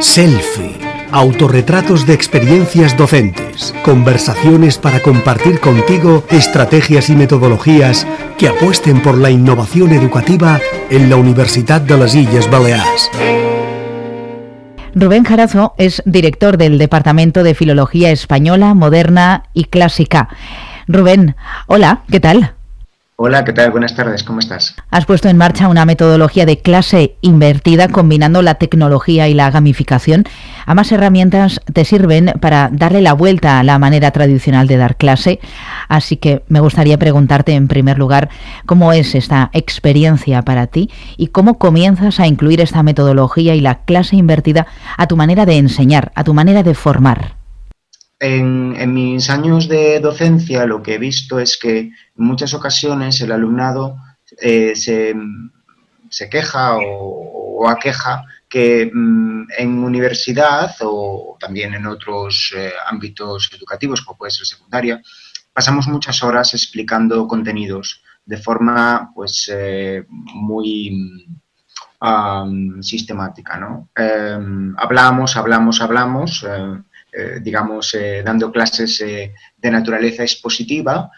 Selfie. Autorretratos de experiencias docentes. Conversaciones para compartir contigo estrategias y metodologías que apuesten por la innovación educativa en la Universidad de las Islas Baleares. Rubén Jarazo es director del Departamento de Filología Española, Moderna y Clásica. Rubén, hola, ¿qué tal? Hola, ¿qué tal? Buenas tardes, ¿cómo estás? Has puesto en marcha una metodología de clase invertida combinando la tecnología y la gamificación. Ambas herramientas te sirven para darle la vuelta a la manera tradicional de dar clase. Así que me gustaría preguntarte en primer lugar cómo es esta experiencia para ti y cómo comienzas a incluir esta metodología y la clase invertida a tu manera de enseñar, a tu manera de formar. En, mis años de docencia lo que he visto es que en muchas ocasiones el alumnado eh, se, queja o, aqueja que mm, en universidad o también en otros eh, ámbitos educativos, como puede ser secundaria, pasamos muchas horas explicando contenidos de forma pues eh, muy sistemática. ¿no? Em, hablamos, hablamos, hablamos eh, digamos, eh, dando clases eh, de naturaleza expositiva,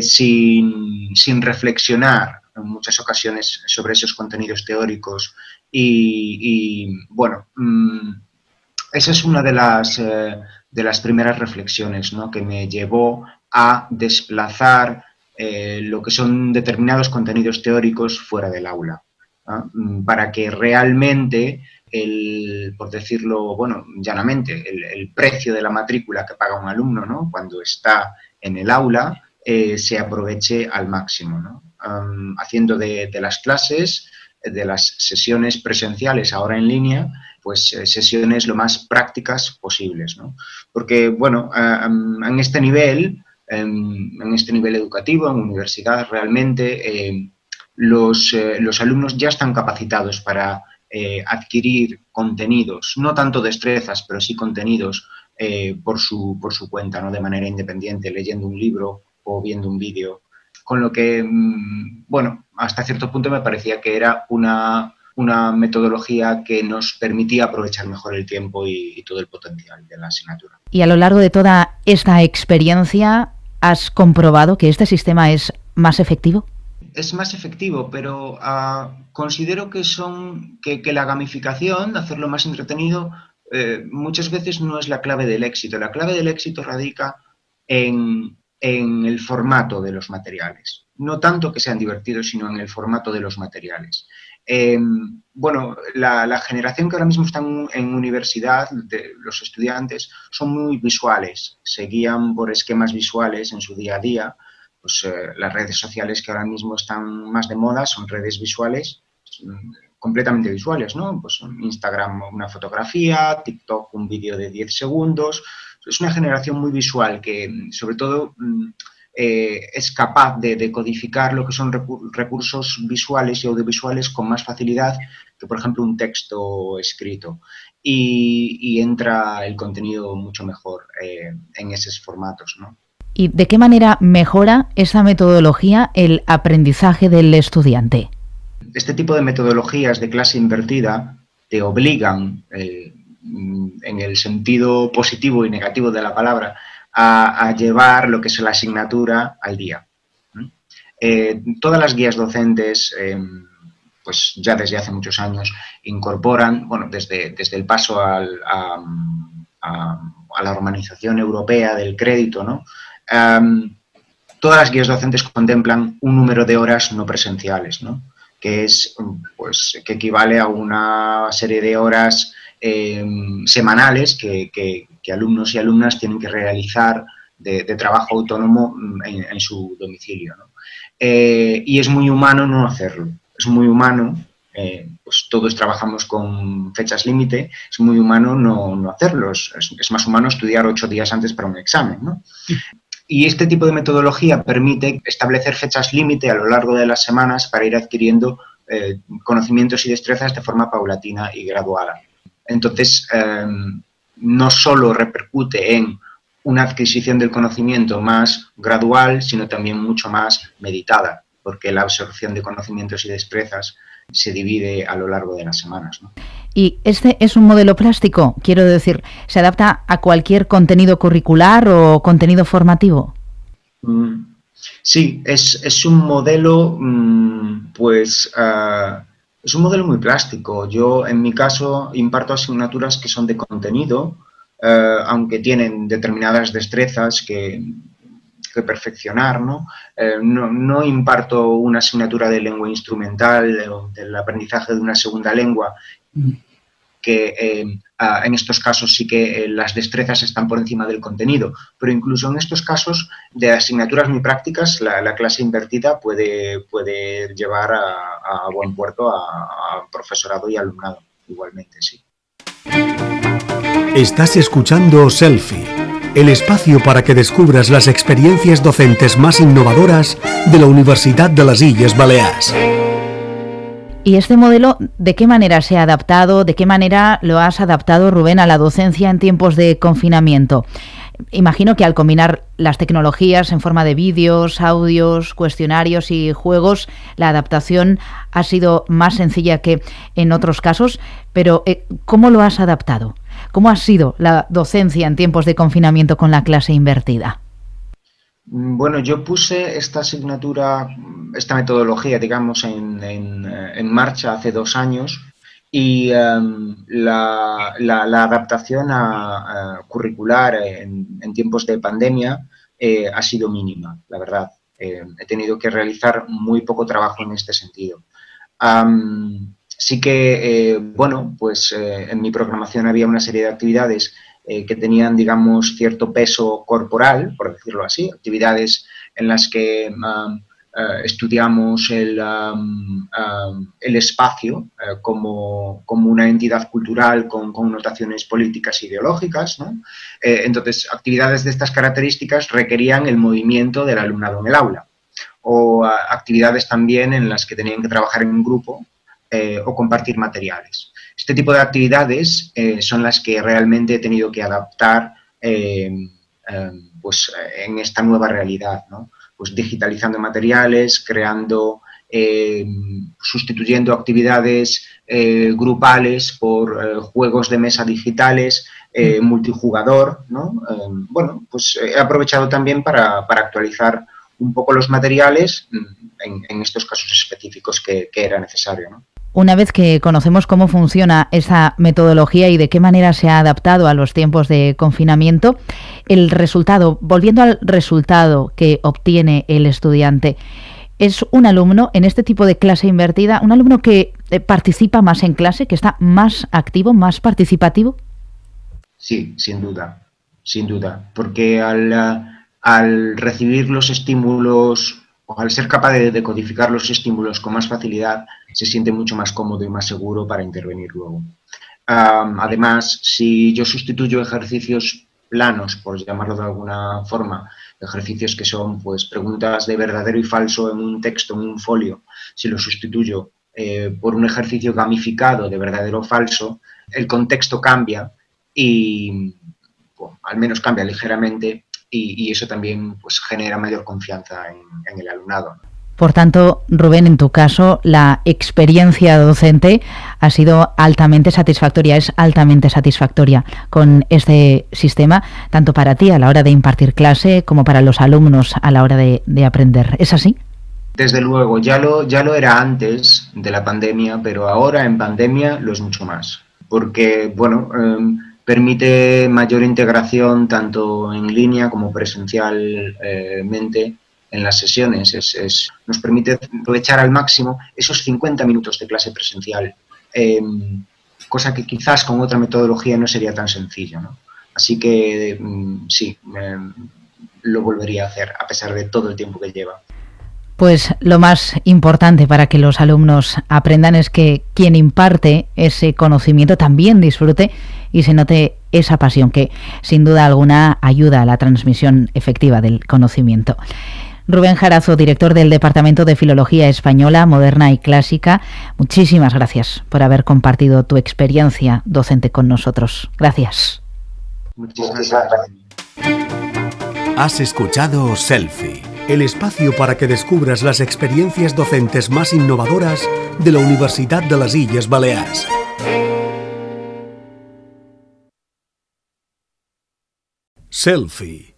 sin, sin, reflexionar en muchas ocasiones sobre esos contenidos teóricos. Y, bueno, mm, esa es una de las, de las primeras reflexiones ¿no? que me llevó a desplazar lo que son determinados contenidos teóricos fuera del aula, mm, para que realmente el, por decirlo, bueno, llanamente, el, precio de la matrícula que paga un alumno, ¿no? Cuando está en el aula, eh, se aproveche al máximo, haciendo de, las clases, de las sesiones presenciales ahora en línea, pues eh, sesiones lo más prácticas posibles, ¿no? Porque, bueno, en este nivel, en, este nivel educativo, en universidad, realmente eh, los, los alumnos ya están capacitados para eh, adquirir contenidos, no tanto destrezas, pero sí contenidos eh, por, su, por su cuenta, ¿no? de manera independiente, leyendo un libro o viendo un vídeo. Con lo que, mm, bueno, hasta cierto punto me parecía que era una, una metodología que nos permitía aprovechar mejor el tiempo y, todo el potencial de la asignatura. Y a lo largo de toda esta experiencia, ¿has comprobado que este sistema es más efectivo? Es más efectivo, pero ah, considero que son que, la gamificación, hacerlo más entretenido, eh, muchas veces no es la clave del éxito. La clave del éxito radica en, el formato de los materiales. No tanto que sean divertidos, sino en el formato de los materiales. Em, bueno, la, generación que ahora mismo está en, universidad, de, los estudiantes, son muy visuales, se guían por esquemas visuales en su día a día pues, eh, las redes sociales que ahora mismo están más de moda son redes visuales, mm, completamente visuales, ¿no? Pues Instagram una fotografía, TikTok un vídeo de 10 segundos. Es una generación muy visual que, mm, sobre todo, mm, eh, es capaz de decodificar lo que son recursos visuales y audiovisuales con más facilidad que, por ejemplo, un texto escrito. Y, entra el contenido mucho mejor eh, en esos formatos, ¿no? ¿Y de qué manera mejora esa metodología el aprendizaje del estudiante? Este tipo de metodologías de clase invertida te obligan, eh, en el sentido positivo y negativo de la palabra, a, llevar lo que es la asignatura al día. Eh, todas las guías docentes, em, pues ya desde hace muchos años, incorporan, bueno, desde, desde el paso a, a, la organización europea del crédito, ¿no? Todas las guías docentes contemplan un número de horas no presenciales, ¿no? que es pues que equivale a una serie de horas em, semanales que, alumnos y alumnas tienen que realizar de, trabajo autónomo en, su domicilio. Eh, y es muy humano no hacerlo. Es muy humano, eh, pues todos trabajamos con fechas límite, es muy humano no, hacerlo. Es, es, más humano estudiar ocho días antes para un examen. ¿no? Y este tipo de metodología permite establecer fechas límite a lo largo de las semanas para ir adquiriendo eh, conocimientos y destrezas de forma paulatina y gradual. Entonces, em, no solo repercute en una adquisición del conocimiento más gradual, sino también mucho más meditada, porque la absorción de conocimientos y destrezas se divide a lo largo de las semanas. Y este es un modelo plástico, quiero decir, ¿se adapta a cualquier contenido curricular o contenido formativo? Mm, sí, es, un modelo, mm, pues, ah, es un modelo muy plástico. Yo, en mi caso, imparto asignaturas que son de contenido, eh, aunque tienen determinadas destrezas que, perfeccionar, eh, ¿no? ¿no? imparto una asignatura de lengua instrumental o del aprendizaje de una segunda lengua, que eh, en estos casos sí que las destrezas están por encima del contenido, pero incluso en estos casos de asignaturas muy prácticas, la, clase invertida puede, puede llevar a, buen puerto a profesorado y alumnado, igualmente, sí. Estás escuchando Selfie, el espacio para que descubras las experiencias docentes más innovadoras de la Universidad de las Islas Baleares. ¿Y este modelo de qué manera se ha adaptado? ¿De qué manera lo has adaptado, Rubén, a la docencia en tiempos de confinamiento? Imagino que al combinar las tecnologías en forma de vídeos, audios, cuestionarios y juegos, la adaptación ha sido más sencilla que en otros casos, pero eh, ¿cómo lo has adaptado? ¿Cómo ha sido la docencia en tiempos de confinamiento con la clase invertida? Mm, bueno, yo puse esta asignatura, esta metodología, digamos, en, eh, marcha hace dos años y em, la, adaptación a, curricular en, tiempos de pandemia eh, ha sido mínima, la verdad. Eh, he tenido que realizar muy poco trabajo en este sentido. Sí que, eh, bueno, pues en mi programación había una serie de actividades eh, que tenían, digamos, cierto peso corporal, por decirlo así, actividades en las que estudiamos el, el espacio como, como, una entidad cultural con connotaciones políticas e ideológicas. entonces, actividades de estas características requerían el movimiento del alumnado en el aula o actividades también en las que tenían que trabajar en un grupo eh, o compartir materiales. Este tipo de actividades eh, son las que realmente he tenido que adaptar eh, pues, en esta nueva realidad, pues digitalizando materiales, creando, sustituyendo actividades grupales por juegos de mesa digitales, multijugador, bueno, pues he aprovechado también para, actualizar un poco los materiales mm, en, estos casos específicos que, que era necesario. ¿no? Una vez que conocemos cómo funciona esa metodología y de qué manera se ha adaptado a los tiempos de confinamiento, el resultado, volviendo al resultado que obtiene el estudiante, es un alumno en este tipo de clase invertida, un alumno que eh, participa más en clase, que está más activo, más participativo. Sí, sin duda, sin duda, porque al, al recibir los estímulos al ser capaz de decodificar los estímulos con más facilidad, se siente mucho más cómodo y más seguro para intervenir luego. además, si yo sustituyo ejercicios planos, por llamarlo de alguna forma, ejercicios que son pues preguntas de verdadero y falso en un texto, en un folio, si lo sustituyo eh, por un ejercicio gamificado de verdadero o falso, el contexto cambia y al menos cambia ligeramente y, eso también pues, genera mayor confianza en, el alumnado. Por tanto, Rubén, en tu caso, la experiencia docente ha sido altamente satisfactoria, es altamente satisfactoria con este sistema, tanto para ti a la hora de impartir clase como para los alumnos a la hora de, aprender. ¿Es así? Desde luego, ya lo, ya lo era antes de la pandemia, pero ahora en pandemia lo es mucho más. Porque, bueno, em, permite mayor integración tanto en línea como presencialmente en las sesiones. Es, nos permite aprovechar al máximo esos 50 minutos de clase presencial, em, cosa que quizás con otra metodología no sería tan sencillo. Así que mm, sí, em, lo volvería a hacer a pesar de todo el tiempo que lleva. Pues lo más importante para que los alumnos aprendan es que quien imparte ese conocimiento también disfrute y se note esa pasión que sin duda alguna ayuda a la transmisión efectiva del conocimiento. Rubén Jarazo, director del Departamento de Filología Española, Moderna y Clásica, muchísimas gracias por haber compartido tu experiencia docente con nosotros. Gracias. Muchísimas gracias. Has escuchado Selfie el espacio para que descubras las experiencias docentes más innovadoras de la Universidad de las Illes Baleares. Selfie